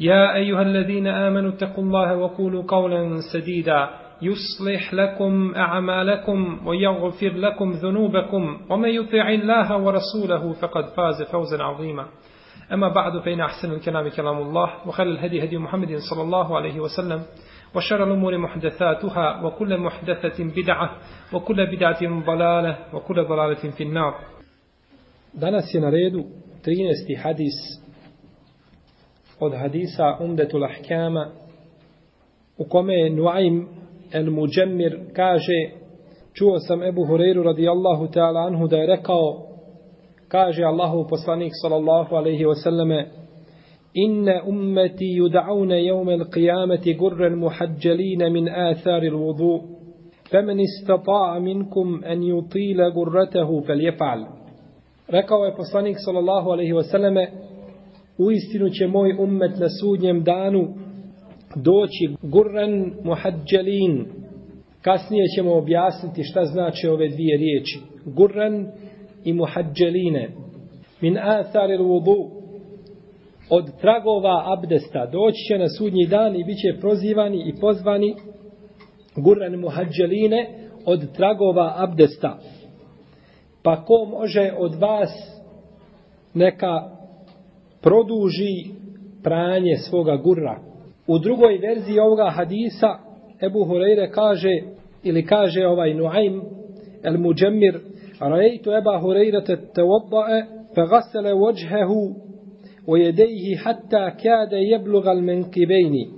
يا أيها الذين آمنوا اتقوا الله وقولوا قولا سديدا. يصلح لكم أعمالكم ويغفر لكم ذنوبكم. ومن يطع الله ورسوله فقد فاز فوزا عظيما. أما بعد فإن أحسن الكلام كلام الله وخير الهدي هدي محمد صلى الله عليه وسلم وشر الأمور محدثاتها وكل محدثة بدعة وكل بدعة ضلالة وكل ضلالة في النار. Danas je na redu 13. hadis od hadisa Umdetul Ahkama u kome je Nuaym el Mujammir kaže čuo sam Ebu Hureyru radijallahu ta'ala anhu da je rekao kaže Allahu poslanik sallallahu alaihi wasallame inna ummeti yud'auna yawma al-qiyamati gurran muhajjalina min athari al-wudu faman istata'a minkum an yutila gurratahu falyaf'al rekao je poslanik sallallahu alaihi wasallame u istinu će moj ummet na sudnjem danu doći gurran muhajjalin kasnije ćemo objasniti šta znači ove dvije riječi. Gurran i muhajjaline min atharil wudu od tragova abdesta doći će na sudnji dan i bit će prozivani i pozvani gurran muhajjaline od tragova abdesta. Pa ko može od vas neka produži pranje svoga gurra. U drugoj verziji ovoga hadisa Ebu Hureyre kaže ili kaže ovaj Nuaym el Mujammir Rajtu Eba Hureyre te tevoddae fe gasele vođhehu u jedejhi hatta kade jeblugal menkibejni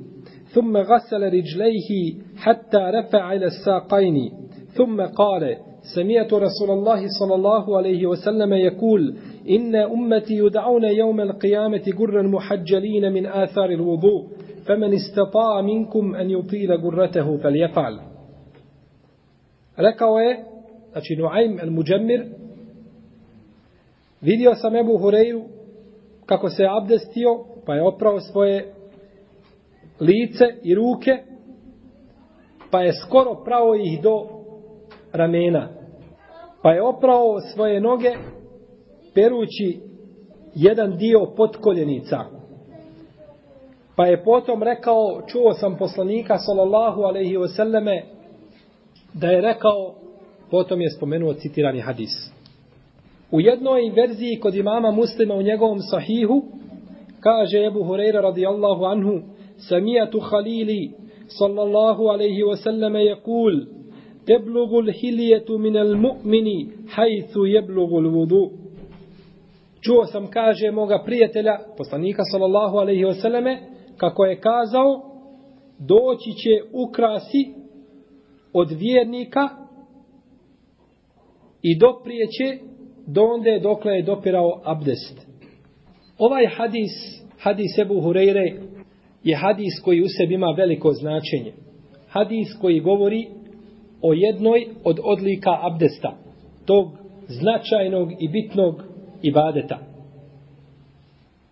ثم غسل رجليه حتى رفع إلى الساقين ثم قال سمعت رسول الله صلى الله عليه وسلم يقول إن أمتي يدعون يوم القيامة قرا محجلين من آثار الوضوء فمن استطاع منكم أن يطيل قرته فليفعل rekao je, znači Nuaym el-Mujammir, vidio sam Ebu Hureyru kako se abdestio, pa je oprao svoje lice i ruke, pa je skoro pravo ih do ramena, pa je oprao svoje noge perući jedan dio potkoljenica. Pa je potom rekao, čuo sam poslanika sallallahu alaihi wasallame, da je rekao, potom je spomenuo citirani hadis. U jednoj verziji kod imama muslima u njegovom sahihu, kaže Ebu Hureyre radijallahu anhu, samijatu halili sallallahu alaihi wasallame je kul, teblugu l'hilijetu minel mu'mini, hajthu jeblugu l'vudu. Čuo sam, kaže moga prijatelja, poslanika sallallahu alaihi wasallame, kako je kazao, doći će ukrasi od vjernika i doprijeće do onde dokle je dopirao abdest. Ovaj hadis, hadis Ebu Hureyre, je hadis koji u sebi ima veliko značenje. Hadis koji govori o jednoj od odlika abdesta, tog značajnog i bitnog ibadeta.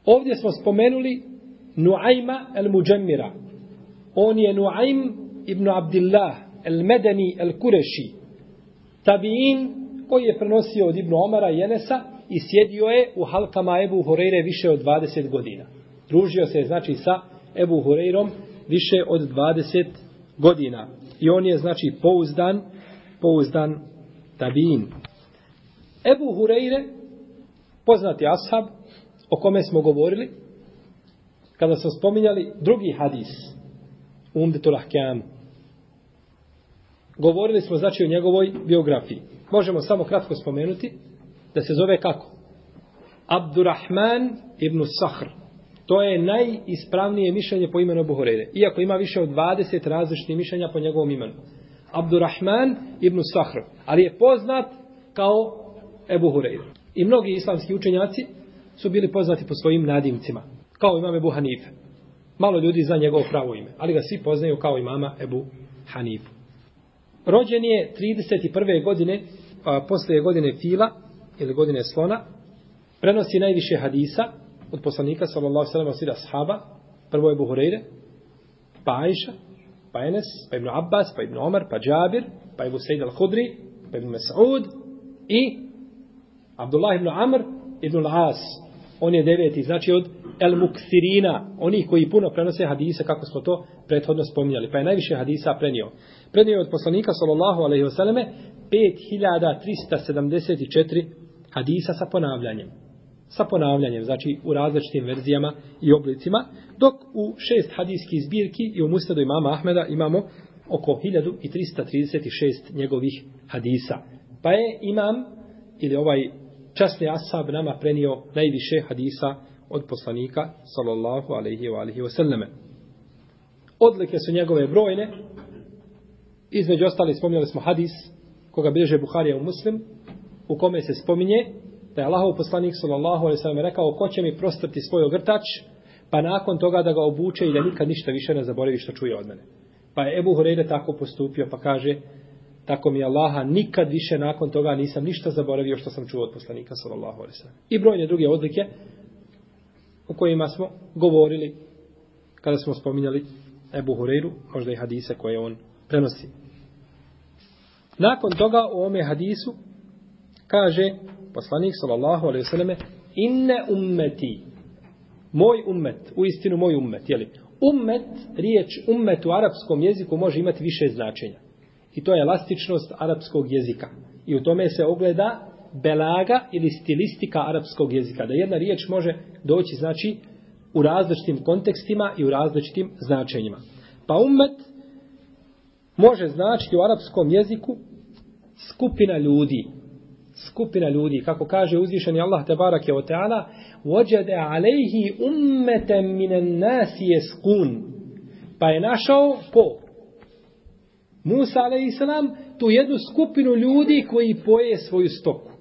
Ovdje smo spomenuli Nuajma el-Muđemira. On je Nuajm ibn Abdillah el-Medeni el-Kureši. Tabiin koji je prenosio od Ibnu Omara i Enesa i sjedio je u halkama Ebu Horeire više od 20 godina. Družio se znači sa Ebu Horeirom više od 20 godina. I on je znači pouzdan, pouzdan tabiin. Ebu Hureyre poznati ashab o kome smo govorili kada smo spominjali drugi hadis Umdetul Ahkam Govorili smo znači o njegovoj biografiji. Možemo samo kratko spomenuti da se zove kako? Abdurrahman ibn Sahr. To je najispravnije mišljenje po imenu Ebu Iako ima više od 20 različitih mišljenja po njegovom imenu. Abdurrahman ibn Sahr. Ali je poznat kao Ebu Hureyre. I mnogi islamski učenjaci su bili poznati po svojim nadimcima. Kao imam Ebu Hanife. Malo ljudi zna njegovo pravo ime. Ali ga svi poznaju kao imama Ebu Hanifu. Rođen je 31. godine, a, posle godine fila, ili godine slona, prenosi najviše hadisa od poslanika, sallallahu sallam, od svida sahaba, prvo je Buhureyre, pa Ajša, pa Enes, pa Ibn Abbas, pa Ibn Omar, pa Džabir, pa Ibn Sejid al-Hudri, pa Ibn Mas'ud i Abdullah ibn Amr ibn al-As. On je deveti, znači od El Muksirina, onih koji puno prenose hadise, kako smo to prethodno spominjali. Pa je najviše hadisa prenio. Prenio je od poslanika, sallallahu alaihi wasallame, 5374 hadisa sa ponavljanjem. Sa ponavljanjem, znači u različitim verzijama i oblicima, dok u šest hadijskih zbirki i u musnadu imama Ahmeda imamo oko 1336 njegovih hadisa. Pa je imam, ili ovaj časni asab nama prenio najviše hadisa od poslanika, sallallahu alaihi wa alihi wasallame. Odlike su njegove brojne, između ostali spominjali smo hadis, koga bilježe Buharija u muslim, u kome se spominje da je Allahov poslanik sallallahu alejhi ve sellem rekao ko će mi prostrti svoj ogrtač pa nakon toga da ga obuče i da nikad ništa više ne zaboravi što čuje od mene. Pa je Ebu Hureyre tako postupio pa kaže tako mi Allaha nikad više nakon toga nisam ništa zaboravio što sam čuo od poslanika sallallahu alejhi ve sellem. I brojne druge odlike o kojima smo govorili kada smo spominjali Ebu Hureyru, možda i hadise koje on prenosi. Nakon toga u ome hadisu kaže poslanik sallallahu alejhi ve selleme inne ummeti moj ummet u istinu moj ummet je li ummet riječ ummet u arapskom jeziku može imati više značenja i to je elastičnost arapskog jezika. I u tome se ogleda belaga ili stilistika arapskog jezika. Da jedna riječ može doći znači u različitim kontekstima i u različitim značenjima. Pa ummet može značiti u arapskom jeziku skupina ljudi. Skupina ljudi, kako kaže uzvišeni Allah te je o teala, vođede alejhi ummetem minen nasi jeskun. Pa je našao ko? Musa a.s. tu jednu skupinu ljudi koji poje svoju stoku.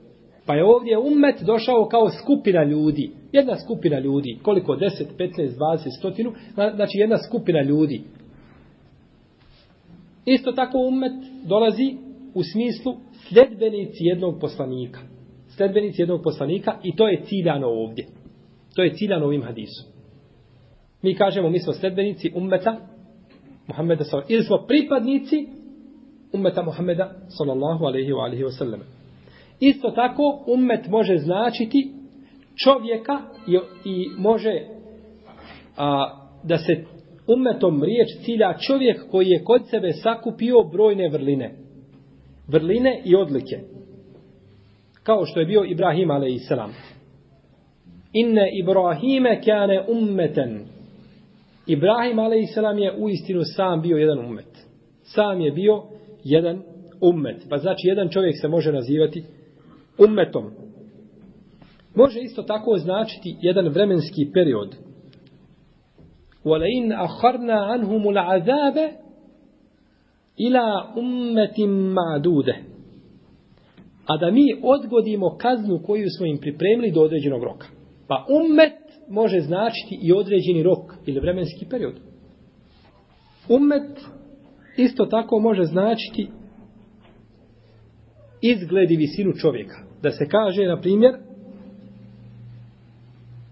Pa je ovdje ummet došao kao skupina ljudi. Jedna skupina ljudi. Koliko? 10, 15, 20, stotinu. Znači jedna skupina ljudi. Isto tako ummet dolazi u smislu sledbenici jednog poslanika. Sledbenici jednog poslanika i to je ciljano ovdje. To je ciljano ovim hadisom. Mi kažemo, mi smo sledbenici ummeta Muhammeda sallallahu ili smo pripadnici ummeta Muhammeda sallallahu alaihi wa alaihi wa sallam. Isto tako, ummet može značiti čovjeka i, i može a, da se ummetom riječ cilja čovjek koji je kod sebe sakupio brojne vrline vrline i odlike. Kao što je bio Ibrahim a.s. Inne Ibrahime kane ummeten. Ibrahim a.s. je u istinu sam bio jedan ummet. Sam je bio jedan ummet. Pa znači jedan čovjek se može nazivati ummetom. Može isto tako značiti jedan vremenski period. وَلَئِنْ أَخَرْنَا عَنْهُمُ الْعَذَابَ ila ummetim ma'dude. A da mi odgodimo kaznu koju smo im pripremili do određenog roka. Pa ummet može značiti i određeni rok ili vremenski period. Ummet isto tako može značiti izgled i visinu čovjeka. Da se kaže, na primjer,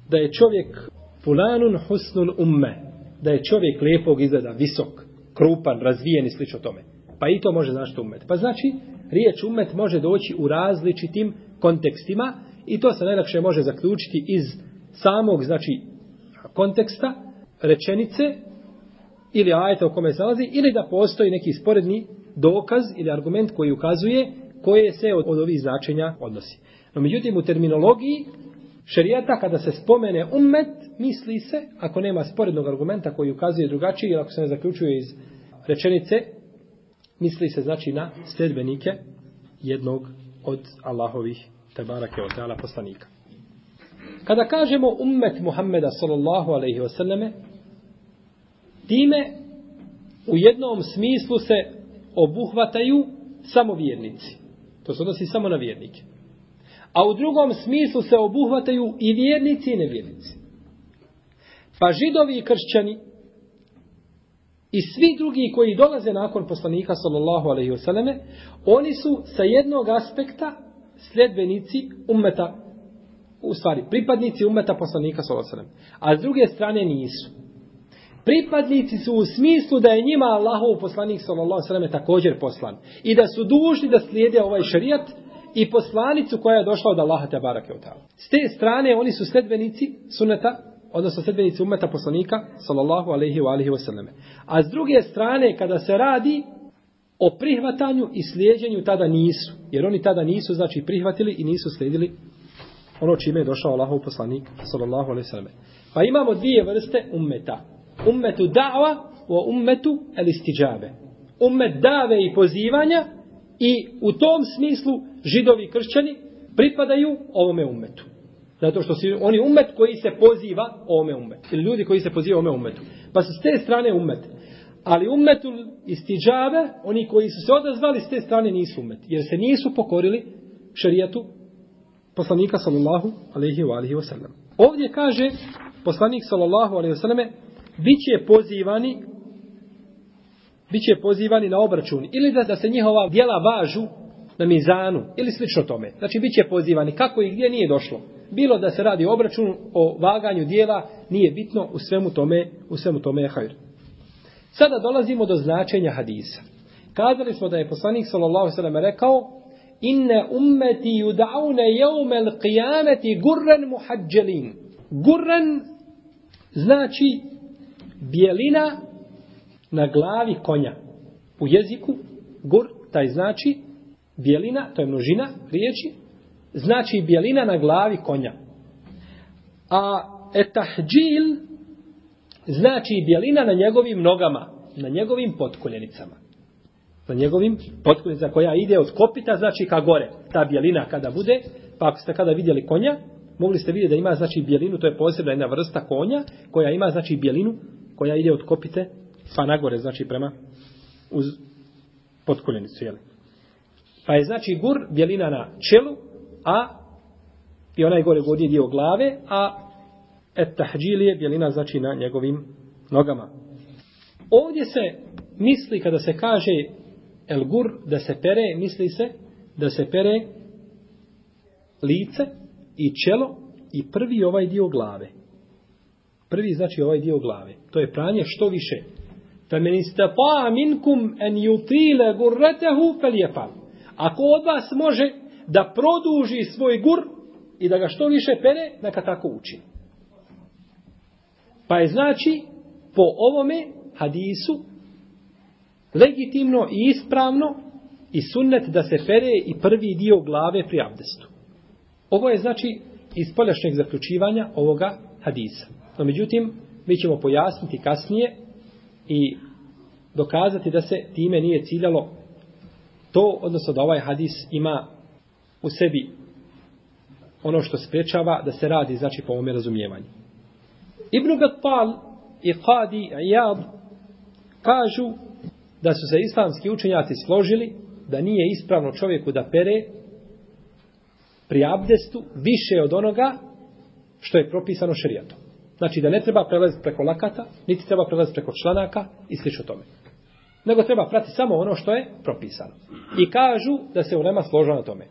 da je čovjek fulanun husnun umme, da je čovjek lijepog izgleda, visok, krupan, razvijen i slično tome. Pa i to može značiti umet. Pa znači, riječ umet može doći u različitim kontekstima i to se najlakše može zaključiti iz samog, znači, konteksta, rečenice ili ajeta u kome se nalazi, ili da postoji neki sporedni dokaz ili argument koji ukazuje koje se od, od ovih značenja odnosi. No, međutim, u terminologiji šerijata, kada se spomene ummet, misli se, ako nema sporednog argumenta koji ukazuje drugačije, ili ako se ne zaključuje iz rečenice, misli se znači na sledbenike jednog od Allahovih tebarake od teala poslanika. Kada kažemo ummet Muhammeda sallallahu alaihi wasallame, time u jednom smislu se obuhvataju samo vjernici. To se odnosi samo na vjernike. A u drugom smislu se obuhvataju i vjernici i nevjernici. Pa židovi i kršćani i svi drugi koji dolaze nakon poslanika sallallahu alaihi wasallame, oni su sa jednog aspekta sljedbenici ummeta, u stvari pripadnici ummeta poslanika sallallahu. A s druge strane nisu. Pripadnici su u smislu da je njima Allahov poslanik sallallahu alejhi ve također poslan i da su dužni da slijede ovaj šerijat i poslanicu koja je došla od Allaha te bareke od S te strane oni su sledbenici suneta, odnosno sledbenici ummeta poslanika sallallahu alejhi ve alihi ve. A s druge strane kada se radi o prihvatanju i slijedeњу tada nisu, jer oni tada nisu znači prihvatili i nisu slijedili ono čime je došao Allahov poslanik sallallahu alejhi ve selleme. Pa imamo dvije vrste ummeta ummetu da'wa wa ummetu al-istijabe. Ummet dave i pozivanja i u tom smislu židovi i kršćani pripadaju ovome ummetu. Zato što su oni ummet koji se poziva ovome ummetu. Ili ljudi koji se poziva ovome ummetu. Pa su s te strane ummet. Ali ummetu istiđave, oni koji su se odazvali s te strane nisu ummet. Jer se nisu pokorili šarijetu poslanika sallallahu alaihi wa alihi wa sallam. Ovdje kaže poslanik sallallahu alaihi wa sallame biće pozivani biće pozivani na obračun ili da, da se njihova djela važu na mizanu ili slično tome. Znači biće pozivani kako i gdje nije došlo. Bilo da se radi o obračunu, o vaganju dijela, nije bitno u svemu tome, u svemu tome je hajr. Sada dolazimo do značenja hadisa. Kazali smo da je poslanik sallallahu sallam rekao inne ummeti judaune jeumel qiyameti gurren muhađelin. Gurren znači bijelina na glavi konja. U jeziku gur, taj znači bijelina, to je množina riječi, znači bijelina na glavi konja. A etahđil znači bijelina na njegovim nogama, na njegovim potkoljenicama. Na njegovim potkoljenicama koja ide od kopita, znači ka gore. Ta bijelina kada bude, pa ako ste kada vidjeli konja, mogli ste vidjeti da ima znači bijelinu, to je posebna jedna vrsta konja, koja ima znači bijelinu koja ide od kopite pa nagore, znači prema uz potkoljenicu, jel? Pa je znači gur bjelina na čelu, a i onaj gore godi dio glave, a et tahđil je bjelina znači na njegovim nogama. Ovdje se misli kada se kaže el gur da se pere, misli se da se pere lice i čelo i prvi ovaj dio glave. Prvi znači ovaj dio glave. To je pranje što više. Femen istata minkum en yutile gurretehu fel. Ako od vas može da produži svoj gur i da ga što više pere, neka tako uči. Pa je znači po ovome hadisu legitimno i ispravno i sunnet da se pere i prvi dio glave pri abdestu. Ovo je znači iz poljašnjeg zaključivanja ovoga hadisa. No međutim, mi ćemo pojasniti kasnije i dokazati da se time nije ciljalo to, odnosno da ovaj hadis ima u sebi ono što sprečava da se radi, znači po ovome razumijevanju. Ibn Battal i Qadi Iyad kažu da su se islamski učenjaci složili da nije ispravno čovjeku da pere pri abdestu više od onoga što je propisano šerijatom. Znači da ne treba prelaziti preko lakata, niti treba prelaziti preko članaka i slično tome. Nego treba prati samo ono što je propisano. I kažu da se ulema složila na tome.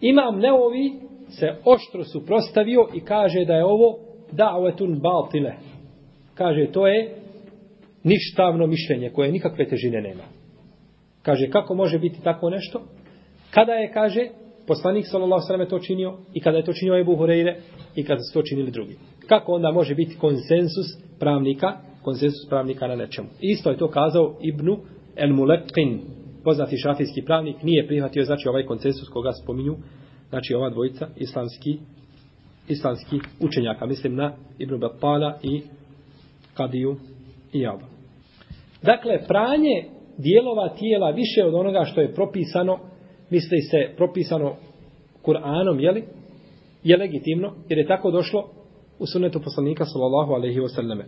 Imam Neovi se oštro suprostavio i kaže da je ovo da'wetun baltile. Kaže to je ništavno mišljenje koje nikakve težine nema. Kaže kako može biti tako nešto? Kada je, kaže, poslanik sallallahu alejhi ve to činio i kada je to činio Ebu Horeire i kada su to činili drugi. Kako onda može biti konsensus pravnika, konsensus pravnika na nečemu? Isto je to kazao Ibnu El Muleqin, poznati šafijski pravnik, nije prihvatio znači ovaj konsensus koga spominju, znači ova dvojica islamski islamski učenjaka, mislim na Ibnu Battala i Kadiju i Jaba. Dakle, pranje dijelova tijela više od onoga što je propisano, misli se propisano Kur'anom, jeli? Je legitimno, jer je tako došlo u sunnetu poslanika sallallahu alaihi wa sallame.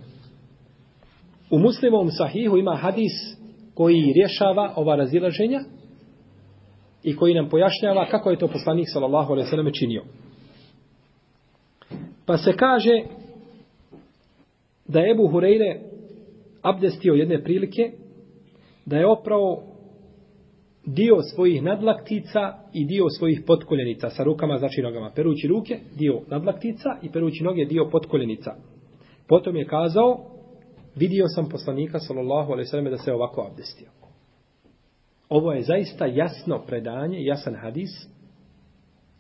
U muslimovom sahihu ima hadis koji rješava ova razilaženja i koji nam pojašnjava kako je to poslanik sallallahu alaihi wa sallame činio. Pa se kaže da je Ebu Hureyre abdestio jedne prilike, da je oprao dio svojih nadlaktica i dio svojih potkoljenica sa rukama, znači nogama. Perući ruke, dio nadlaktica i perući noge, dio potkoljenica. Potom je kazao, vidio sam poslanika, sallallahu alaihi sallam, da se ovako abdestio. Ovo je zaista jasno predanje, jasan hadis,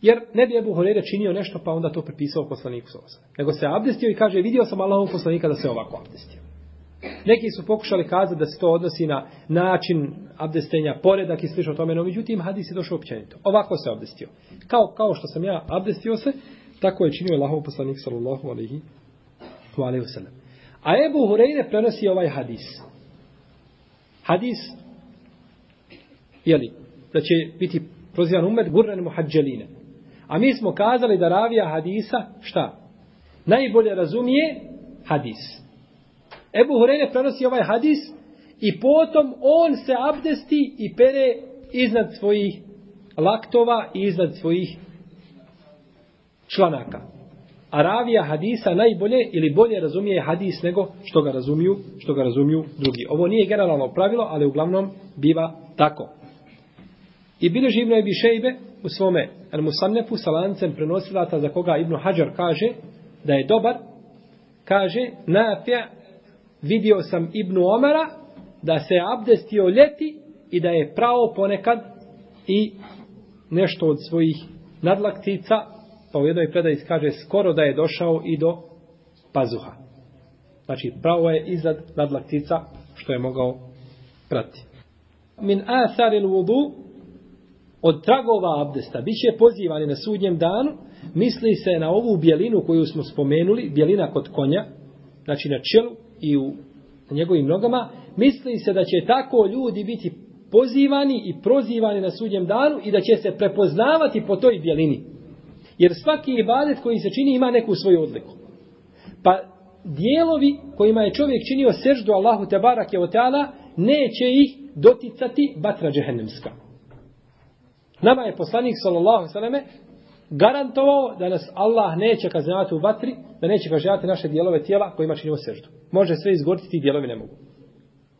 jer ne bi Ebu Horeire činio nešto, pa onda to prepisao poslaniku, sallallahu alaihi Nego se abdestio i kaže, vidio sam Allahov poslanika da se ovako abdestio. Neki su pokušali kazati da se to odnosi na način abdestenja, poredak i slično tome, no međutim hadis je došao općenito. Ovako se abdestio. Kao, kao što sam ja abdestio se, tako je činio Allahov poslanik sallallahu alaihi wa alaihi wa A Ebu Hureyre prenosi ovaj hadis. Hadis, jeli, da će biti prozivan umet gurren muhađeline. A mi smo kazali da ravija hadisa, šta? Najbolje razumije hadis. Ebu Hureyre prenosi ovaj hadis i potom on se abdesti i pere iznad svojih laktova i iznad svojih članaka. A ravija hadisa najbolje ili bolje razumije hadis nego što ga razumiju, što ga razumiju drugi. Ovo nije generalno pravilo, ali uglavnom biva tako. I bile živno je Bišejbe u svome El Musannefu sa lancem prenosilata za koga Ibnu Hajar kaže da je dobar, kaže Nafi' vidio sam Ibnu Omara da se abdestio ljeti i da je pravo ponekad i nešto od svojih nadlaktica, pa u jednoj predaji kaže skoro da je došao i do pazuha. Znači pravo je iznad nadlaktica što je mogao prati. Min asaril vudu od tragova abdesta bit će pozivani na sudnjem danu, misli se na ovu bjelinu koju smo spomenuli, bjelina kod konja, znači na čelu, i u njegovim nogama, misli se da će tako ljudi biti pozivani i prozivani na sudnjem danu i da će se prepoznavati po toj bjelini. Jer svaki ibadet koji se čini ima neku svoju odliku. Pa dijelovi kojima je čovjek činio seždu Allahu te barake o teala, neće ih doticati batra džehennemska. Nama je poslanik sallallahu sallame garantovao da nas Allah neće kažnjavati u vatri, da neće kažnjavati naše dijelove tijela kojima činimo seždu. Može sve izgoriti, ti dijelovi ne mogu.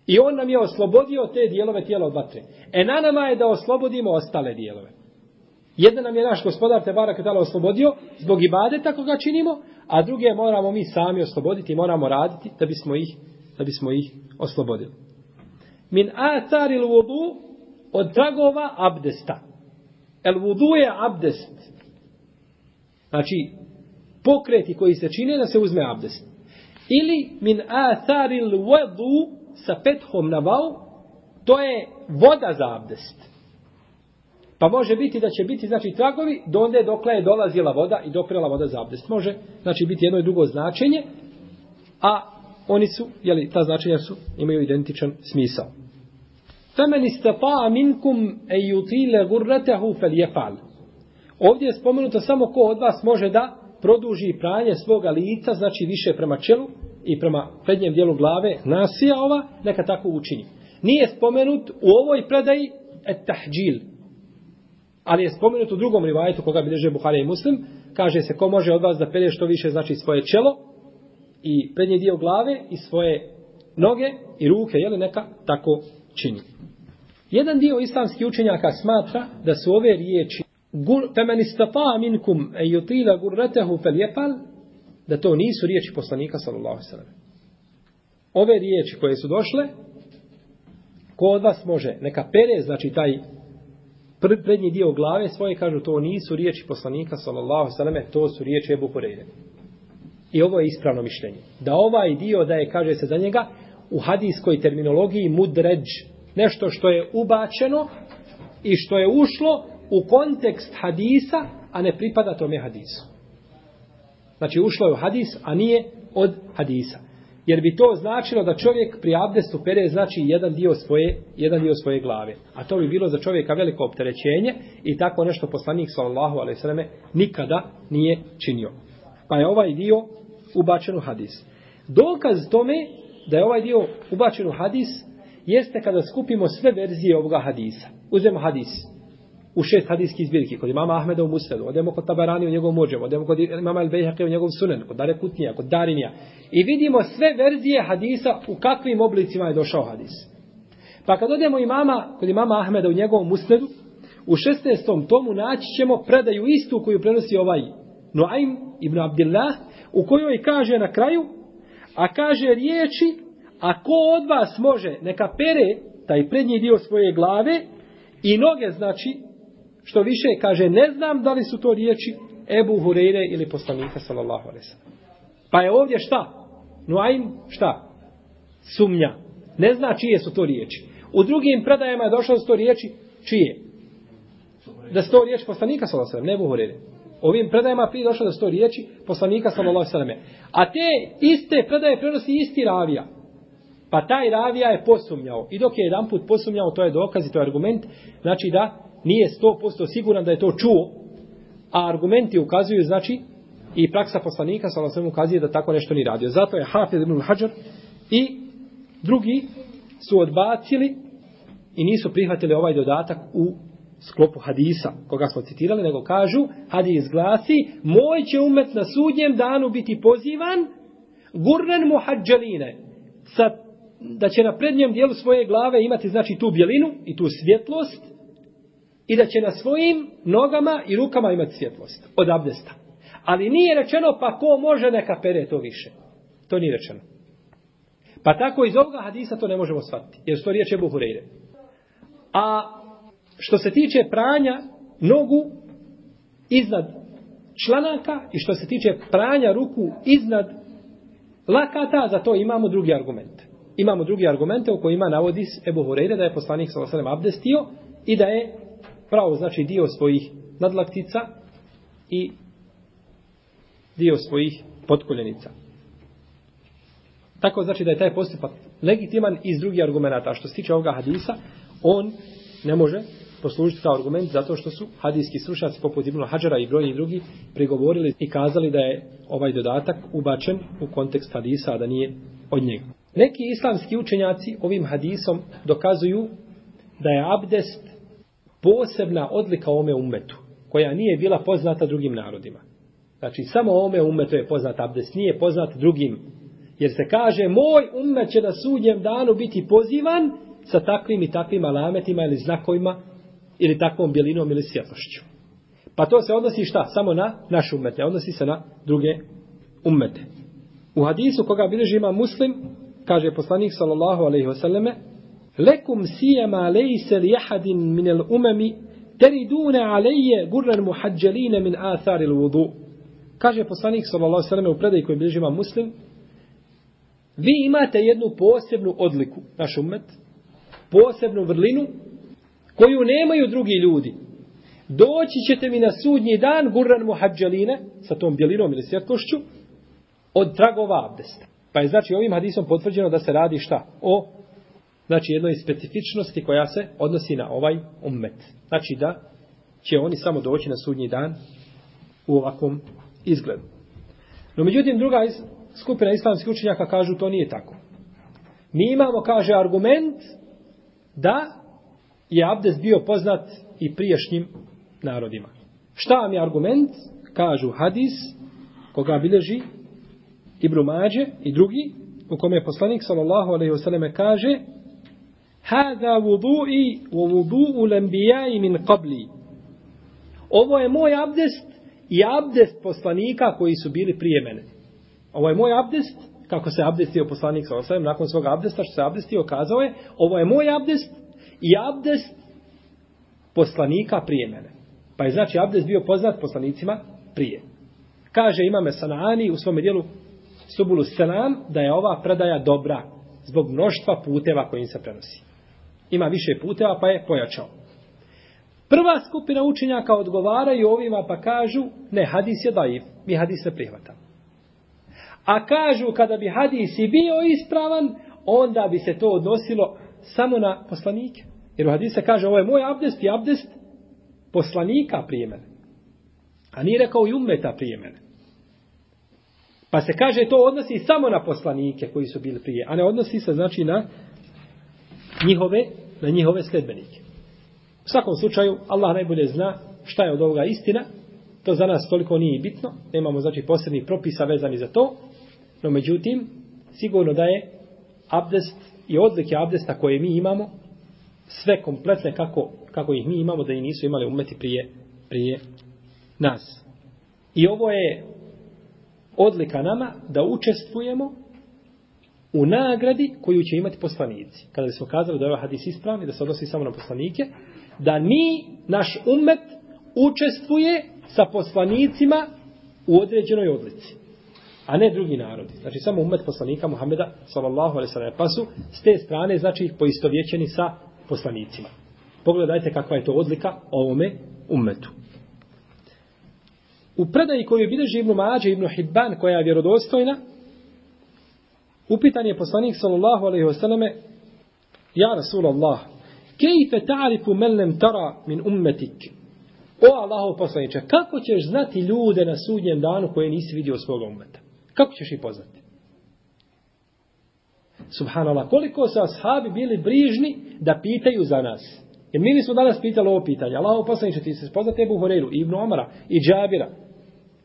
I on nam je oslobodio te dijelove tijela od vatre. E na nama je da oslobodimo ostale dijelove. Jedna nam je naš gospodar Tebara Katala oslobodio zbog ibadeta koga činimo, a druge moramo mi sami osloboditi i moramo raditi da bismo ih, da bismo ih oslobodili. Min ataril vudu od tragova abdesta. El vudu je abdest. Znači, pokreti koji se čine da se uzme abdest. Ili min atharil wadu sa pethom na vau, to je voda za abdest. Pa može biti da će biti, znači, tragovi, donde dokle je dolazila voda i doprela voda za abdest. Može, znači, biti jedno i drugo značenje, a oni su, jeli, ta značenja su, imaju identičan smisao. Femen istata minkum e yutile gurratehu fel jefal. Ovdje je spomenuto samo ko od vas može da produži pranje svoga lica, znači više prema čelu i prema prednjem dijelu glave, nasija ova, neka tako učini. Nije spomenut u ovoj predaji et tahđil. Ali je spomenut u drugom rivajetu koga bilježe Buhari i Muslim, kaže se ko može od vas da pere što više znači svoje čelo i prednji dio glave i svoje noge i ruke, jel neka tako čini. Jedan dio islamskih učenjaka smatra da su ove riječi فمن استطاع minkum أن yutila غرته فليفعل da to nisu riječi poslanika sallallahu sallam. Ove riječi koje su došle, ko od vas može, neka pere, znači taj prednji dio glave svoje, kažu to nisu riječi poslanika sallallahu sallam, to su riječi Ebu Hurajre. I ovo je ispravno mišljenje. Da ovaj dio da je, kaže se za njega, u hadijskoj terminologiji mudređ, nešto što je ubačeno i što je ušlo u kontekst hadisa, a ne pripada tome hadisu. Znači ušlo je u hadis, a nije od hadisa. Jer bi to značilo da čovjek pri abdestu pere znači jedan dio svoje, jedan dio svoje glave. A to bi bilo za čovjeka veliko opterećenje i tako nešto poslanik sallallahu alejhi ve selleme nikada nije činio. Pa je ovaj dio ubačen u hadis. Dokaz tome da je ovaj dio ubačen u hadis jeste kada skupimo sve verzije ovoga hadisa. Uzmemo hadis u šest hadijskih zbirki, kod imama Ahmeda u Musnedu, odemo kod Tabarani u njegovom muđemu, odemo kod imama El Bejhaqe u njegovom sunen, kod Dare Kutnija, kod Darinija. I vidimo sve verzije hadisa u kakvim oblicima je došao hadis. Pa kad odemo imama, kod imama Ahmeda u njegovom Musnedu, u 16. tomu naći ćemo predaju istu koju prenosi ovaj Noaim ibn Abdillah, u kojoj kaže na kraju, a kaže riječi, a ko od vas može, neka pere taj prednji dio svoje glave i noge, znači, Što više kaže, ne znam da li su to riječi Ebu Hureyre ili poslanika sallallahu alaihi sallam. Pa je ovdje šta? Nuaim, šta? Sumnja. Ne zna čije su to riječi. U drugim predajama je došlo da su to riječi čije? Da su to riječi poslanika sallallahu alaihi sallam, ne Ebu Hureyre. Ovim predajama prije došlo da su to riječi poslanika sallallahu alaihi sallam. A te iste predaje prenosi isti ravija. Pa taj ravija je posumnjao. I dok je jedan put posumnjao, to je dokaz i to je argument. Znači da nije 100% siguran da je to čuo, a argumenti ukazuju, znači, i praksa poslanika, sa svemu ukazuje da tako nešto ni radio. Zato je Hafid ibn Hajar i drugi su odbacili i nisu prihvatili ovaj dodatak u sklopu hadisa, koga smo citirali, nego kažu, hadis glasi, moj će umet na sudnjem danu biti pozivan, gurren muhađaline, sa, da će na prednjem dijelu svoje glave imati, znači, tu bjelinu i tu svjetlost, i da će na svojim nogama i rukama imati svjetlost od abdesta. Ali nije rečeno pa ko može neka pere to više. To nije rečeno. Pa tako iz ovoga hadisa to ne možemo shvatiti. Jer to riječ je Buhureyre. A što se tiče pranja nogu iznad članaka i što se tiče pranja ruku iznad lakata, za to imamo drugi argument. Imamo drugi argumente u kojima navodi Ebu Hureyre da je poslanik s.a.v. abdestio i da je pravo znači dio svojih nadlaktica i dio svojih potkoljenica. Tako znači da je taj postupak legitiman iz drugih argumenta. A što se tiče ovoga hadisa, on ne može poslužiti kao argument zato što su hadijski slušaci poput Ibn Hadžara i brojni drugi prigovorili i kazali da je ovaj dodatak ubačen u kontekst hadisa, a da nije od njega. Neki islamski učenjaci ovim hadisom dokazuju da je abdest posebna odlika ome umetu, koja nije bila poznata drugim narodima. Znači, samo ome umetu je poznat abdest, nije poznat drugim. Jer se kaže, moj umet će na sudnjem danu biti pozivan sa takvim i takvim alametima ili znakovima, ili takvom bjelinom ili svjetlošću. Pa to se odnosi šta? Samo na naš umet, ne odnosi se na druge umete. U hadisu koga bilježi ima muslim, kaže poslanik sallallahu alaihi wasallame, lekum sijema lejse li jahadin min el umemi teridune aleje gurran muhađeline min atharil vudu. Kaže poslanik sallallahu u predaj koji bližima muslim, vi imate jednu posebnu odliku, naš umet, posebnu vrlinu, koju nemaju drugi ljudi. Doći ćete mi na sudnji dan gurran muhađeline, sa tom bjelinom ili svjetlošću, od tragova abdesta. Pa je znači ovim hadisom potvrđeno da se radi šta? O znači jednoj specifičnosti koja se odnosi na ovaj ummet. Znači da će oni samo doći na sudnji dan u ovakvom izgledu. No međutim druga iz, skupina islamskih učenjaka kažu to nije tako. Mi imamo, kaže, argument da je Abdes bio poznat i priješnjim narodima. Šta vam je argument? Kažu hadis koga bileži Ibru Mađe i drugi u kome je poslanik sallallahu alaihi wasallam kaže Hada vudu'i wa vudu'u lambijai min qabli. Ovo je moj abdest i abdest poslanika koji su bili prije mene. Ovo je moj abdest, kako se abdestio poslanik sa osvijem, nakon svog abdesta što se abdestio, kazao je, ovo je moj abdest i abdest poslanika prije mene. Pa je znači abdest bio poznat poslanicima prije. Kaže imame Sanaani u svom dijelu Subulu Selam da je ova predaja dobra zbog mnoštva puteva kojim se prenosi ima više puteva pa je pojačao. Prva skupina učenjaka odgovaraju ovima pa kažu ne, hadis je daif, mi hadis ne prihvatamo. A kažu kada bi hadis i bio ispravan, onda bi se to odnosilo samo na poslanike. Jer u hadisa kaže ovo je moj abdest i abdest poslanika prije mene. A nije rekao i ummeta prije mene. Pa se kaže to odnosi samo na poslanike koji su bili prije, a ne odnosi se znači na njihove, na njihove sledbenike. U svakom slučaju, Allah najbolje zna šta je od ovoga istina, to za nas toliko nije bitno, nemamo znači posebnih propisa vezani za to, no međutim, sigurno da je abdest i odlike abdesta koje mi imamo, sve kompletne kako, kako ih mi imamo, da i nisu imali umeti prije, prije nas. I ovo je odlika nama da učestvujemo u nagradi koju će imati poslanici. Kada smo kazali da je ovaj hadis ispravni, da se odnosi samo na poslanike, da mi, naš umet, učestvuje sa poslanicima u određenoj odlici. A ne drugi narodi. Znači samo umet poslanika Muhameda sallallahu alaihi sallam. Pa su s te strane, znači ih poistovjećeni sa poslanicima. Pogledajte kakva je to odlika ovome umetu. U predaji koju bilježi Ibnu Mađe Ibnu Hibban, koja je vjerodostojna, upitan je poslanik sallallahu alaihi wasallame, Ja Rasulallah, kejfe ta'rifu men lem tara min ummetik? O Allahov poslaniče, kako ćeš znati ljude na sudnjem danu koje nisi vidio svoga ummeta? Kako ćeš ih poznati? Subhanallah, koliko su ashabi bili brižni da pitaju za nas. Jer mi nismo danas pitali ovo pitanje. Allaho poslaniče, ti se poznate Ebu Horeiru, Ibnu Omara, i Džabira,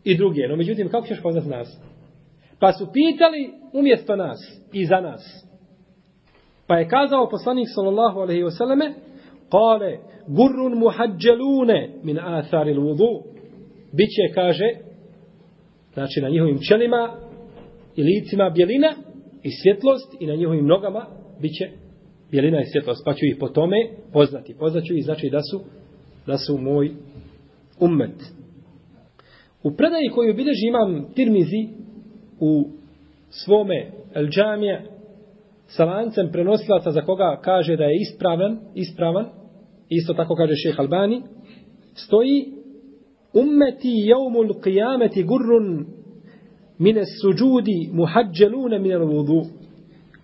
i druge. No međutim, kako ćeš poznat nas? Pa su pitali umjesto nas i za nas. Pa je kazao poslanik sallallahu alaihi wasallame, kale, gurrun muhađelune min athari l'vudu. Biće, kaže, znači na njihovim čelima i licima bjelina i svjetlost i na njihovim nogama biće bjelina i svjetlost. Pa ću ih po tome poznati. Poznaću ih, znači da su, da su moj ummet. U predaji koju bilježi imam Tirmizi u svome El Džamije sa lancem prenosilaca za koga kaže da je ispravan, ispravan, isto tako kaže šeh Albani, stoji ummeti jaumul qiyameti gurrun mine suđudi muhađelune mine vudu.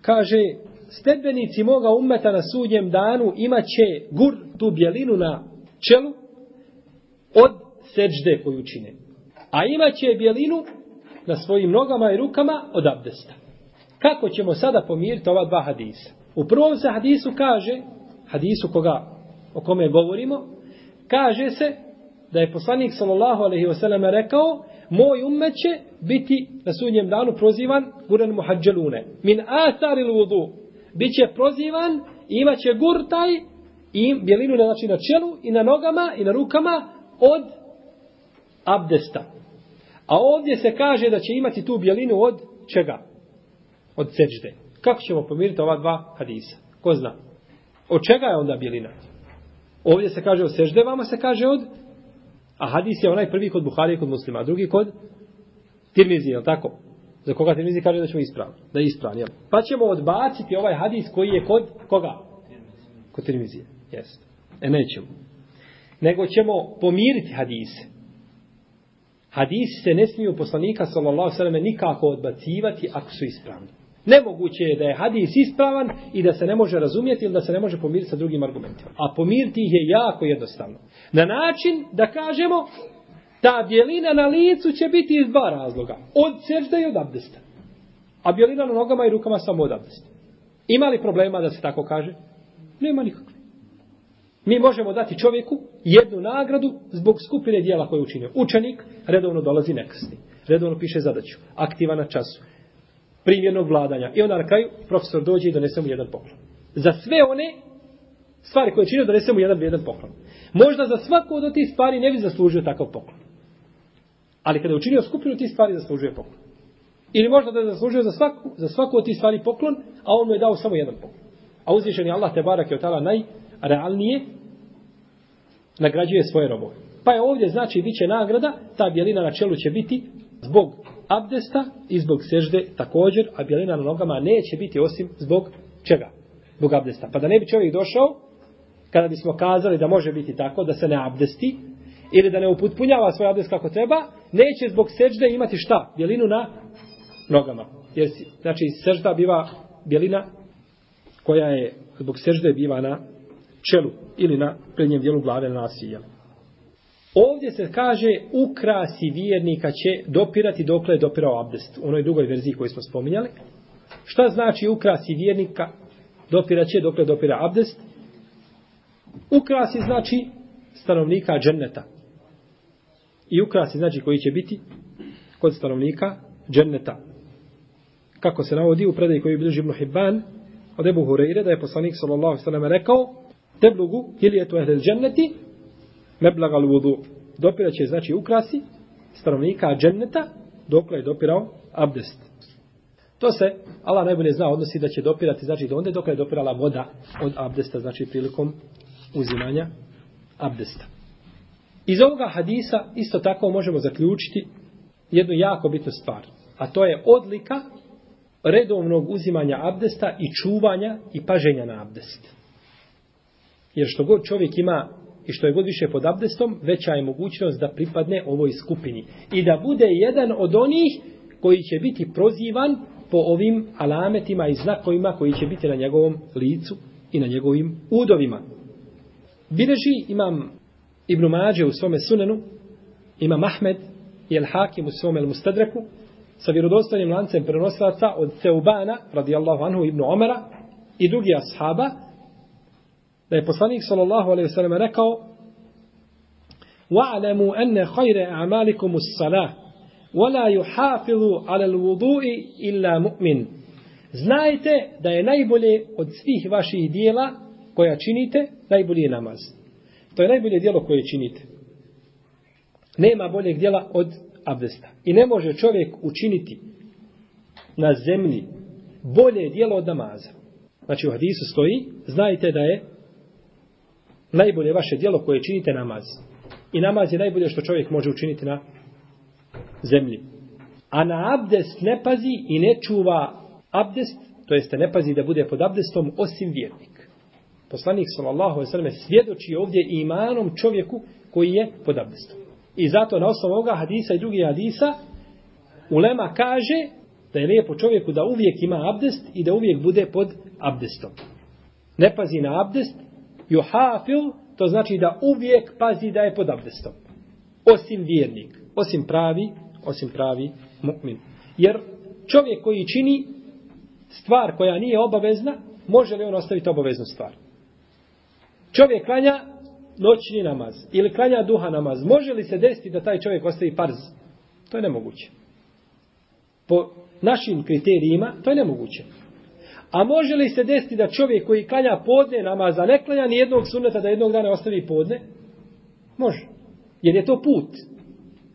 Kaže, stebenici moga ummeta na sudnjem danu imaće gur tu bjelinu na čelu od seđde koju čine a imaće bjelinu na svojim nogama i rukama od abdesta. Kako ćemo sada pomiriti ova dva hadisa? U prvom se hadisu kaže, hadisu koga, o kome govorimo, kaže se da je poslanik sallallahu alaihi wasallam rekao moj ummet će biti na sudnjem danu prozivan guran muhađelune. Min athari l'vudu. Biće prozivan i imaće gurtaj i bjelinu znači na čelu i na nogama i na rukama od abdesta. A ovdje se kaže da će imati tu bjelinu od čega? Od seđde. Kako ćemo pomiriti ova dva hadisa? Ko zna? Od čega je onda bjelina? Ovdje se kaže od sežde, vama se kaže od... A hadis je onaj prvi kod Buhari i kod muslima, a drugi kod Tirmizi, je tako? Za koga Tirmizi kaže da ćemo ispraviti? Da je ispravni, jel? Pa ćemo odbaciti ovaj hadis koji je kod koga? Kod Tirmizije, jest. E nećemo. Nego ćemo pomiriti hadise. Hadisi se ne smiju poslanika sallallahu sallam nikako odbacivati ako su ispravni. Nemoguće je da je hadis ispravan i da se ne može razumjeti ili da se ne može pomiriti sa drugim argumentima. A pomiriti ih je jako jednostavno. Na način da kažemo ta bjelina na licu će biti iz dva razloga. Od sežda i od abdesta. A bjelina na nogama i rukama samo od abdesta. Ima li problema da se tako kaže? Nema nikakve. Mi možemo dati čovjeku jednu nagradu zbog skupine dijela koje je učinio. Učenik redovno dolazi nekasni. Redovno piše zadaću. Aktiva na času. Primjernog vladanja. I onda na kraju profesor dođe i donese mu jedan poklon. Za sve one stvari koje je činio donese mu jedan jedan poklon. Možda za svaku od tih stvari ne bi zaslužio takav poklon. Ali kada je učinio skupinu tih stvari zaslužuje poklon. Ili možda da je zaslužio za svaku, za svaku od tih stvari poklon, a on mu je dao samo jedan poklon. A uzvišen je Allah te barak je od tala najrealnije nagrađuje svoje robove. Pa je ovdje znači bit će nagrada, ta bjelina na čelu će biti zbog abdesta i zbog sežde također, a bjelina na nogama neće biti osim zbog čega? Zbog abdesta. Pa da ne bi čovjek došao, kada bismo kazali da može biti tako, da se ne abdesti, ili da ne uputpunjava svoj abdest kako treba, neće zbog sežde imati šta? Bjelinu na, nogama. Jer, znači, sežda biva bjelina koja je, zbog sežde biva na čelu ili na prednjem dijelu glave na nasilja. Ovdje se kaže ukrasi vjernika će dopirati dokle je dopirao abdest. U onoj drugoj verziji koju smo spominjali. Šta znači ukrasi vjernika dopiraće dokle dopira abdest? Ukrasi znači stanovnika dženneta. I ukrasi znači koji će biti kod stanovnika dženneta. Kako se navodi u predaj koji je bilježi Ibn Hibban od Ebu Hureyre da je poslanik sallallahu sallam rekao teblugu hiljetu ehlel dženneti meblagal vudu. Dopira će znači ukrasi stanovnika dženneta dokle je dopirao abdest. To se, Allah najbolje zna, odnosi da će dopirati, znači do onda dokle je dopirala voda od abdesta, znači prilikom uzimanja abdesta. Iz ovoga hadisa isto tako možemo zaključiti jednu jako bitnu stvar. A to je odlika redovnog uzimanja abdesta i čuvanja i paženja na abdest. Jer što god čovjek ima i što je god više pod abdestom, veća je mogućnost da pripadne ovoj skupini. I da bude jedan od onih koji će biti prozivan po ovim alametima i znakovima koji će biti na njegovom licu i na njegovim udovima. Bileži imam Ibn Mađe u svome sunenu, imam Ahmed i El Hakim u svome El Mustadreku, sa vjerodostojnim lancem prenosilaca od Seubana, radijallahu anhu, Ibn Omara i drugi ashaba, da je poslanik sallallahu alejhi ve sellem rekao: "Wa'lamu anna khayra a'malikum as-salah, wa la yuhafizu 'ala al-wudu'i illa mu'min." Znajte da je najbolje od svih vaših dijela koja činite, najbolji je namaz. To je najbolje dijelo koje činite. Nema boljeg dijela od abdesta. I ne može čovjek učiniti na zemlji bolje dijelo od namaza. Znači u hadisu stoji, znajte da je najbolje vaše dijelo koje činite namaz. I namaz je najbolje što čovjek može učiniti na zemlji. A na abdest ne pazi i ne čuva abdest, to jeste ne pazi da bude pod abdestom osim vjernik. Poslanik sallallahu alejhi ve selleme svjedoči ovdje imanom čovjeku koji je pod abdestom. I zato na osnovu ovoga hadisa i drugih hadisa ulema kaže da je lijepo čovjeku da uvijek ima abdest i da uvijek bude pod abdestom. Ne pazi na abdest, juhafil, to znači da uvijek pazi da je pod abdestom. Osim vjernik, osim pravi, osim pravi mu'min. Jer čovjek koji čini stvar koja nije obavezna, može li on ostaviti obaveznu stvar? Čovjek klanja noćni namaz ili klanja duha namaz. Može li se desiti da taj čovjek ostavi farz? To je nemoguće. Po našim kriterijima to je nemoguće. A može li se desiti da čovjek koji klanja podne namaza, ne klanja ni jednog sunneta da jednog dana ostavi podne? Može. Jer je to put.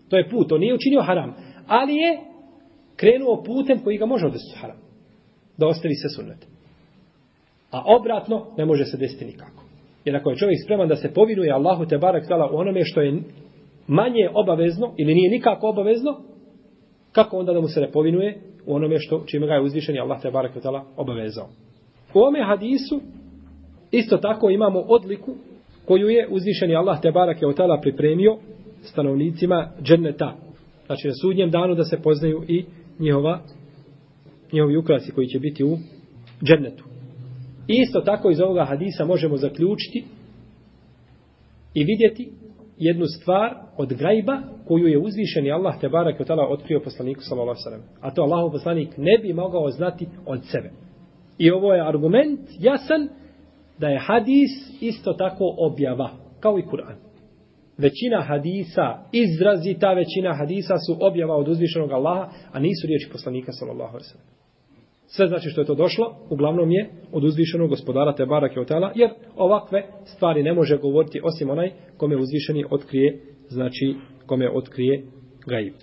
To je put. On nije učinio haram. Ali je krenuo putem koji ga može odvesti haram. Da ostavi se sunnet. A obratno ne može se desiti nikako. Jer ako je čovjek spreman da se povinuje Allahu te barak tala u onome što je manje obavezno ili nije nikako obavezno, kako onda da mu se ne povinuje u onome što čime ga je uzvišeni Allah te barak tala obavezao. U ome hadisu isto tako imamo odliku koju je uzvišeni Allah te barak je tala pripremio stanovnicima dženneta. Znači na sudnjem danu da se poznaju i njihova njihovi ukrasi koji će biti u džennetu. Isto tako iz ovoga hadisa možemo zaključiti i vidjeti jednu stvar od gajba koju je uzvišeni Allah te barak od tala otkrio poslaniku sallallahu alejhi A to Allahov poslanik ne bi mogao znati od sebe. I ovo je argument jasan da je hadis isto tako objava kao i Kur'an. Većina hadisa, izrazita većina hadisa su objava od uzvišenog Allaha, a nisu riječi poslanika sallallahu alejhi ve Sve znači što je to došlo, uglavnom je od uzvišenog gospodara te barake otala, jer ovakve stvari ne može govoriti osim onaj kome uzvišeni otkrije, znači kome otkrije gaib.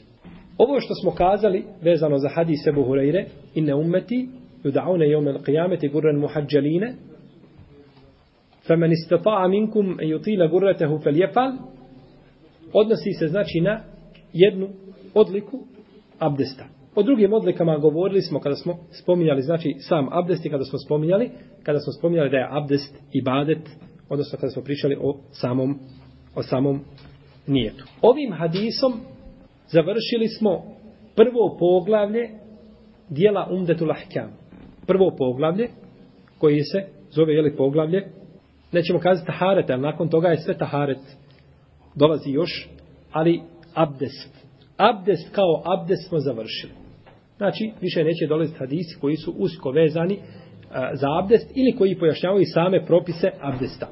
Ovo što smo kazali vezano za hadis Ebu Hureyre, inne ummeti yud'auna yawm al-qiyamati gurran muhajjalin faman istata'a minkum an yutila gurratahu falyafal odnosi se znači na jednu odliku abdesta O drugim odlikama govorili smo kada smo spominjali, znači sam abdest i kada smo spominjali, kada smo spominjali da je abdest i badet, odnosno kada smo pričali o samom, o samom nijetu. Ovim hadisom završili smo prvo poglavlje dijela Umdetul Ahkam. Prvo poglavlje, koji se zove, jeli, poglavlje, nećemo kazati taharet, ali nakon toga je sve taharet. Dolazi još, ali abdest. Abdest kao abdest smo završili. Znači, više neće dolaziti hadisi koji su usko vezani a, za abdest ili koji pojašnjavaju same propise abdesta.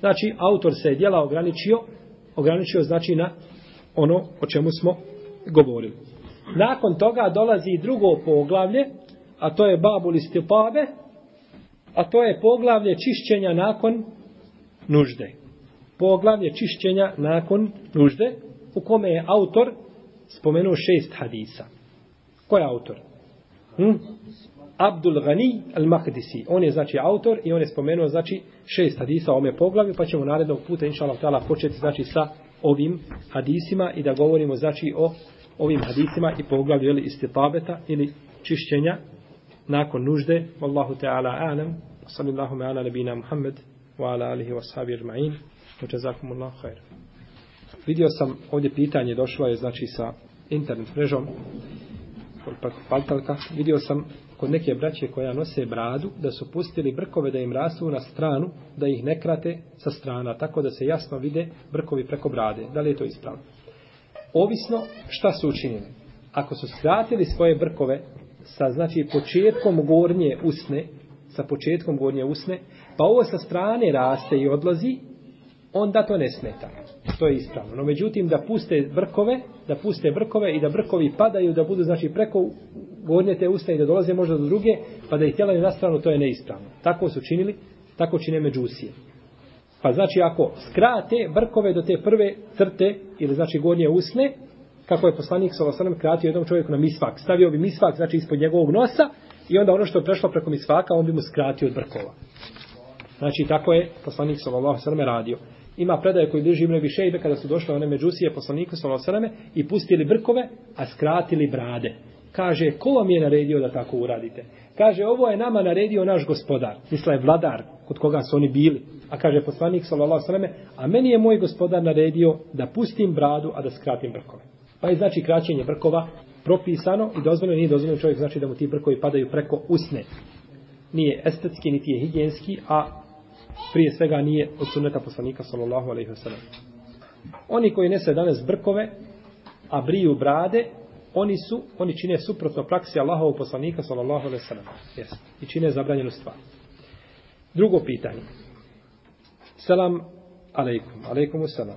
Znači, autor se je dijela ograničio, ograničio znači na ono o čemu smo govorili. Nakon toga dolazi drugo poglavlje, a to je babul istipave, a to je poglavlje čišćenja nakon nužde. Poglavlje čišćenja nakon nužde, u kome je autor spomenuo šest hadisa. Ko je autor? Hm? Abdul Ghani al-Mahdisi. On je znači autor i on je spomenuo znači šest hadisa o ome poglavlju, pa ćemo narednog puta inša Allah početi znači sa ovim hadisima i da govorimo znači o ovim hadisima i poglavlju ili istitabeta ili čišćenja nakon nužde. Wallahu ta'ala alam. Sallallahu me ala nabina Muhammed wa ala alihi wa sahabi irma'in. Wa khair. Vidio sam ovdje pitanje došlo je znači sa internet mrežom paltalka. Vidio sam kod neke braće koja nose bradu da su pustili brkove da im rastu na stranu da ih ne krate sa strana tako da se jasno vide brkovi preko brade. Da li je to ispravno? Ovisno šta su učinili. Ako su skratili svoje brkove sa znači početkom gornje usne, sa početkom gornje usne, pa ovo sa strane raste i odlazi, onda to ne smeta. To je ispravno. No međutim da puste brkove, da puste brkove i da brkovi padaju, da budu znači preko gornje te usta i da dolaze možda do druge, pa da ih tjelaju na stranu, to je neispravno. Tako su činili, tako čine međusije. Pa znači ako skrate brkove do te prve crte ili znači gornje usne, kako je poslanik sa osanem kratio jednom čovjeku na misvak. Stavio bi misvak znači ispod njegovog nosa i onda ono što je prešlo preko misvaka on bi mu skratio od brkova. Znači tako je poslanik sa osanem radio. Ima predaje koji drži Ibn Bišejbe kada su došle one međusije poslaniku sallallahu alejhi i pustili brkove, a skratili brade. Kaže, ko vam je naredio da tako uradite? Kaže, ovo je nama naredio naš gospodar. Misla je vladar kod koga su oni bili. A kaže poslanik sallallahu alejhi a meni je moj gospodar naredio da pustim bradu, a da skratim brkove. Pa je znači kraćenje brkova propisano i dozvoljeno nije dozvoljeno čovjek znači da mu ti brkovi padaju preko usne. Nije estetski, niti je higijenski, a prije svega nije od sunneta poslanika sallallahu alejhi ve sellem. Oni koji nese danas brkove, a briju brade, oni su, oni čine suprotno praksi Allahovog poslanika sallallahu alejhi ve sellem. Jes. I čine zabranjenu stvar. Drugo pitanje. Selam alejkum. Alejkum selam.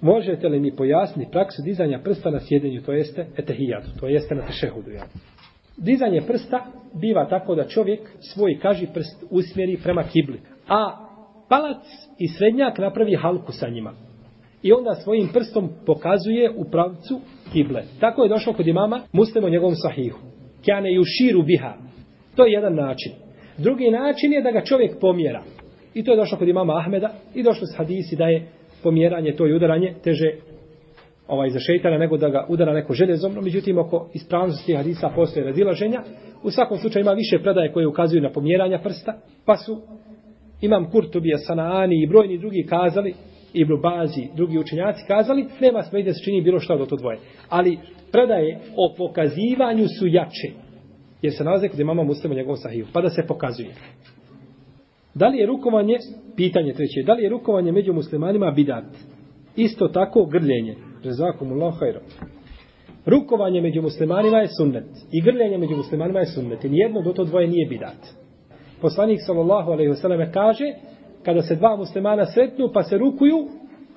Možete li mi pojasniti praksu dizanja prsta na sjedenju, to jeste etehijatu, to jeste na tešehudu, ja? Dizanje prsta biva tako da čovjek svoj kaži prst usmjeri prema kibli, a palac i srednjak napravi halku sa njima. I onda svojim prstom pokazuje u pravcu kible. Tako je došlo kod imama muslimo njegovom sahihu. Kjane ju širu biha. To je jedan način. Drugi način je da ga čovjek pomjera. I to je došlo kod imama Ahmeda i došlo s hadisi da je pomjeranje, to je udaranje, teže ovaj za šeitana nego da ga udara neko željezom. No, međutim, oko ispravnosti hadisa postoje razilaženja. U svakom slučaju ima više predaje koje ukazuju na pomjeranja prsta. Pa su imam Kurtubija, Sanaani i brojni drugi kazali Ibn Bazi, drugi učenjaci kazali, nema smetje da se čini bilo šta od to dvoje. Ali predaje o pokazivanju su jače. Jer se nalaze kod imama muslima njegovom sahiju. Pa da se pokazuje. Da li je rukovanje, pitanje treće, da li je rukovanje među muslimanima bidat? Isto tako grljenje. Rezakumullahu hajro. Rukovanje među muslimanima je sunnet. I grljenje među muslimanima je sunnet. I nijedno do to dvoje nije bidat. Poslanik sallallahu alaihi wasallam kaže, kada se dva muslimana sretnu pa se rukuju,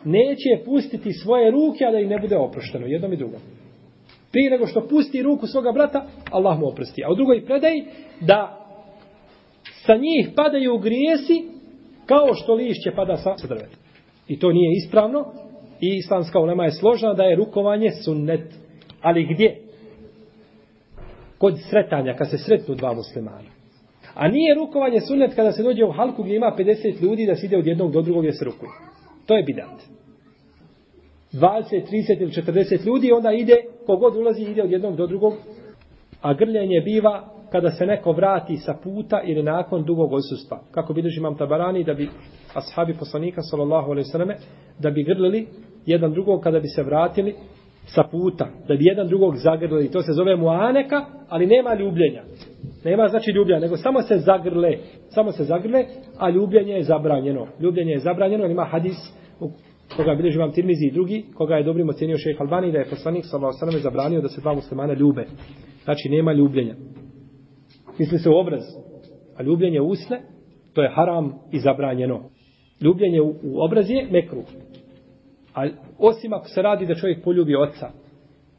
neće pustiti svoje ruke, a da ih ne bude oprošteno, jednom i drugom. Prije nego što pusti ruku svoga brata, Allah mu oprosti. A u drugoj predaj, da sa njih padaju grijesi, kao što lišće pada sa drveta. I to nije ispravno, i islamska ulema je složena da je rukovanje sunnet. Ali gdje? Kod sretanja, kad se sretnu dva muslimana. A nije rukovanje sunnet kada se dođe u halku gdje ima 50 ljudi da se ide od jednog do drugog gdje se rukuje. To je bidat. 20, 30 ili 40 ljudi onda ide, kogod ulazi ide od jednog do drugog. A grljenje biva kada se neko vrati sa puta ili nakon dugog odsustva. Kako bilježi imam tabarani da bi ashabi poslanika sallallahu alaihi sallam da bi grlili jedan drugog kada bi se vratili sa puta, da bi jedan drugog zagrli. To se zove muaneka, ali nema ljubljenja. Nema znači ljubljenja, nego samo se zagrle. Samo se zagrle, a ljubljenje je zabranjeno. Ljubljenje je zabranjeno, ima hadis u koga bilježi vam Tirmizi i drugi, koga je dobrim ocenio šejh Albani, da je poslanik sallallahu alejhi zabranio da se dva muslimana ljube. Znači nema ljubljenja. Misli se u obraz, a ljubljenje usne, to je haram i zabranjeno. Ljubljenje u, u obraz je mekruh. A osim ako se radi da čovjek poljubi oca,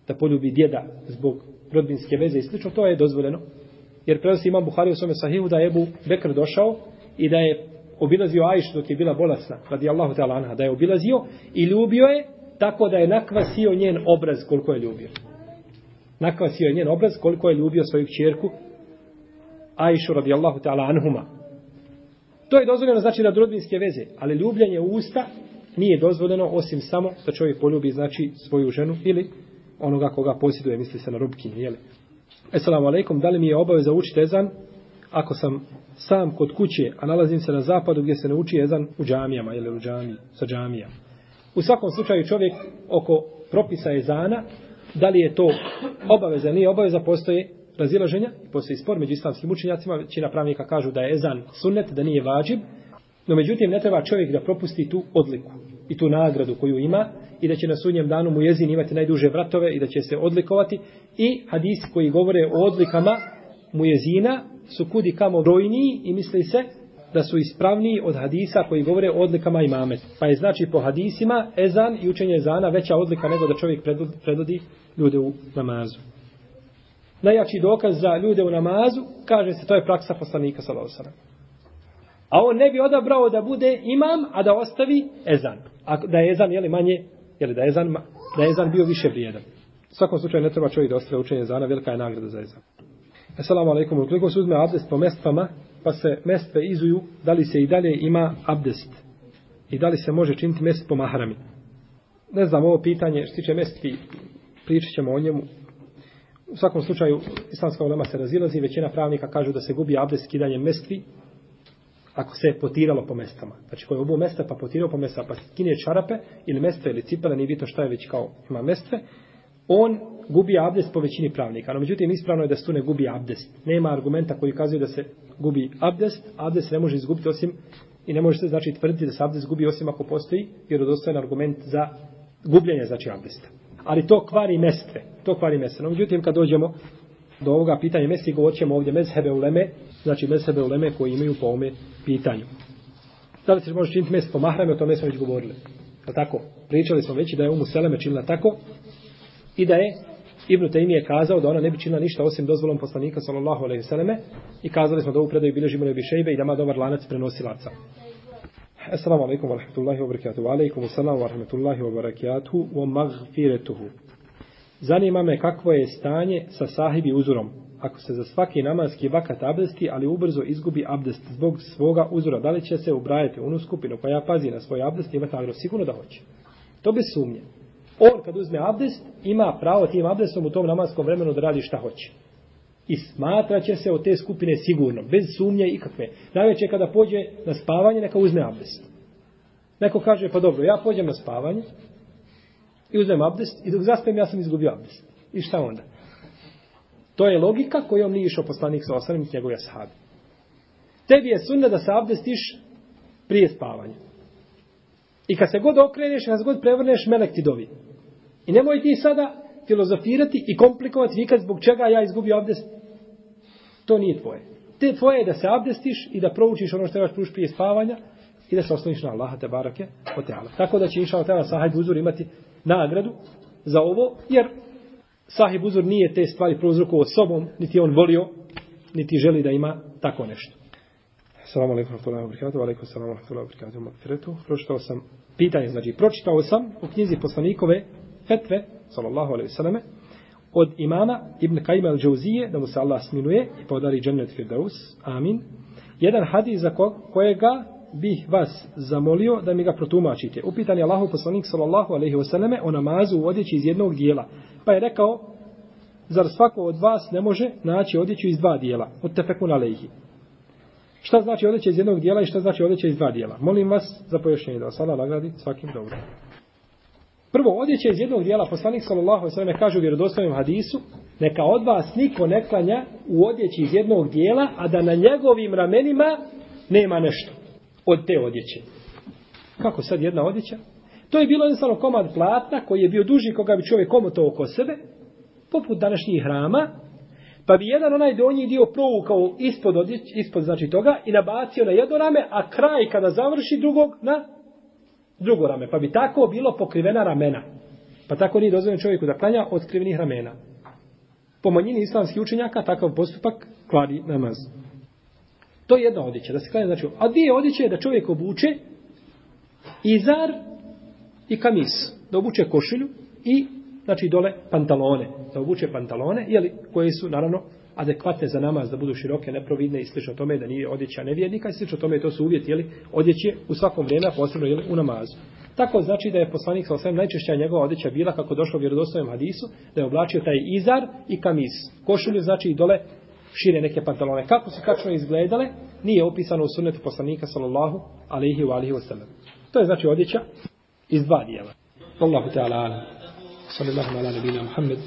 da poljubi djeda zbog rodbinske veze i slično, to je dozvoljeno. Jer prenosi imam Buhari u svome sahihu da je Ebu Bekr došao i da je obilazio Ajšu dok je bila bolesna, radi Allahu ta'ala anha, da je obilazio i ljubio je tako da je nakvasio njen obraz koliko je ljubio. Nakvasio je njen obraz koliko je ljubio svoju čerku Ajšu radi Allahu ta'ala anhuma. To je dozvoljeno znači da rodbinske veze, ali ljubljenje u usta nije dozvoljeno osim samo da čovjek poljubi znači svoju ženu ili onoga koga posjeduje, misli se na rubkinju, jeli? Assalamu alaikum, da li mi je obaveza učiti ezan ako sam sam kod kuće, a nalazim se na zapadu gdje se ne uči ezan u džamijama ili u džamiji, sa džamijama. U svakom slučaju čovjek oko propisa ezana, da li je to obaveza, nije obaveza, postoje razilaženja, postoji spor među islamskim učenjacima, većina pravnika kažu da je ezan sunnet, da nije vađib, no međutim ne treba čovjek da propusti tu odliku i tu nagradu koju ima i da će na sudnjem danu mu jezin imati najduže vratove i da će se odlikovati i hadisi koji govore o odlikama mu jezina su kudi kamo brojniji i misli se da su ispravniji od hadisa koji govore o odlikama imamet. Pa je znači po hadisima ezan i učenje ezana veća odlika nego da čovjek predvodi ljude u namazu. Najjači dokaz za ljude u namazu, kaže se, to je praksa poslanika Salavosana. A on ne bi odabrao da bude imam, a da ostavi ezan. A da je ezan, jeli manje, jeli da je ezan, da je ezan bio više vrijedan. U svakom slučaju ne treba čovjek da ostaje učenje ezana, velika je nagrada za ezan. Assalamu alaikum. Ukoliko se uzme abdest po mestvama, pa se mestve izuju, da li se i dalje ima abdest? I da li se može činiti mest po mahrami? Ne znam, ovo pitanje, što tiče mestvi, pričat ćemo o njemu. U svakom slučaju, islamska ulema se razilazi, većina pravnika kažu da se gubi abdest kidanjem mestvi, ako se je potiralo po mestama. Znači, ko je obuo mesta, pa potirao po mesta, pa skine čarape, ili mestve, ili cipele, nije bitno šta je već kao ima mestve, on gubi abdest po većini pravnika. No, međutim, ispravno je da se tu ne gubi abdest. Nema argumenta koji kazuje da se gubi abdest. Abdest ne može izgubiti osim i ne može se znači tvrditi da se abdest gubi osim ako postoji vjerodostojan argument za gubljenje znači abdesta. Ali to kvari mestve. To kvari mestve. No, međutim, kad dođemo do ovoga pitanja mesti, govorit ćemo ovdje mezhebe uleme, znači mezhebe uleme koji imaju po ovome pitanju. Da li se može činiti mest po mahrame, o tome smo već govorili. Pa tako, pričali smo već da je umu Seleme činila tako, I da je Ibn Taymi kazao da ona ne bi činila ništa osim dozvolom poslanika sallallahu alejhi ve selleme i kazali smo da u predaju bilježi mu Šejbe i da ima dobar lanac prenosilaca. Assalamu alaykum wa rahmatullahi wa barakatuh. Wa Alejkum assalam wa rahmatullahi wa barakatuh wa maghfiratuhu. Zanima me kakvo je stanje sa sahibi uzorom. Ako se za svaki namanski vakat abdesti, ali ubrzo izgubi abdest zbog svoga uzora, da li će se ubrajati u onu skupinu koja pazi na svoj abdest i ima tagro? Sigurno da hoće. To bez sumnje. On kad uzme abdest, ima pravo tim abdestom u tom namaskom vremenu da radi šta hoće. I smatraće se od te skupine sigurno, bez sumnje ikakve. Najveće kada pođe na spavanje, neka uzme abdest. Neko kaže, pa dobro, ja pođem na spavanje i uzmem abdest i dok zaspem ja sam izgubio abdest. I šta onda? To je logika kojom nije išao poslanik sa osanem njegove sahabi. Tebi je sunna da se abdestiš prije spavanja. I kad se god okreneš, kad se god prevrneš, melek ti dovi. I nemoj ti sada filozofirati i komplikovati vikad zbog čega ja izgubio abdest. To nije tvoje. Te tvoje je da se abdestiš i da proučiš ono što trebaš pruš prije spavanja i da se osloniš na Allaha te barake o teala. Tako da će inša o teala sahaj uzor imati nagradu za ovo, jer sahib uzor nije te stvari prouzrokovo sobom, niti on volio, niti želi da ima tako nešto. Assalamu alaikum wa rahmatullahi wa barakatuhu. Wa alaikum assalamu wa rahmatullahi wa barakatuhu. Magfiretu. Pročitao sam pitanje, znači pročitao sam u knjizi poslanikove fetve, sallallahu alaihi sallame, od imama Ibn Kajma al-đauzije, da mu se Allah sminuje i podari džennet firdaus. Amin. Jedan hadis za kojega bih vas zamolio da mi ga protumačite. Upitan je Allahu poslanik sallallahu alejhi ve selleme o namazu u odjeći iz jednog dijela. Pa je rekao, zar svako od vas ne može naći odjeću iz dva dijela? Od tefekun alaihi. Šta znači odjeća iz jednog dijela i šta znači odjeća iz dva dijela? Molim vas za pojašnjenje da vas Allah nagradi svakim dobrom. Prvo, odjeća iz jednog dijela, poslanik sallallahu alejhi ve selleme kaže u vjerodostojnom hadisu, neka od vas niko ne klanja u odjeći iz jednog dijela, a da na njegovim ramenima nema nešto od te odjeće. Kako sad jedna odjeća? To je bilo jednostavno komad platna koji je bio duži koga bi čovjek komoto oko sebe, poput današnjih hrama, pa bi jedan onaj donji dio provukao ispod, odjeć, ispod znači toga i nabacio na jedno rame, a kraj kada završi drugog na drugo rame. Pa bi tako bilo pokrivena ramena. Pa tako nije dozvoljeno čovjeku da klanja od skrivenih ramena. Po manjini islamskih učenjaka takav postupak kladi namaz. To je jedna odjeća, da se klanja znači. A dvije odjeće je da čovjek obuče izar i kamis. Da obuče košilju i znači dole pantalone. Da obuče pantalone, jeli, koje su naravno adekvatne za namaz, da budu široke, neprovidne i slično tome, da nije odjeća nevjernika i slično tome, to su uvjeti, jeli, odjeće u svakom vrijeme, posebno jeli, u namazu. Tako znači da je poslanik sa osvijem najčešća njegova odjeća bila, kako došlo u vjerodostojnom hadisu, da je oblačio taj izar i kamis. Košulju znači i dole šire neke pantalone. Kako su tačno izgledale, nije opisano u sunnetu poslanika sallallahu alaihi wa alihi wasallam. To je znači odjeća iz dva dijela. Allahu ta'ala alam. Sallallahu ala nabina Muhammed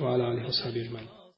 wa ala alihi wa sahbihi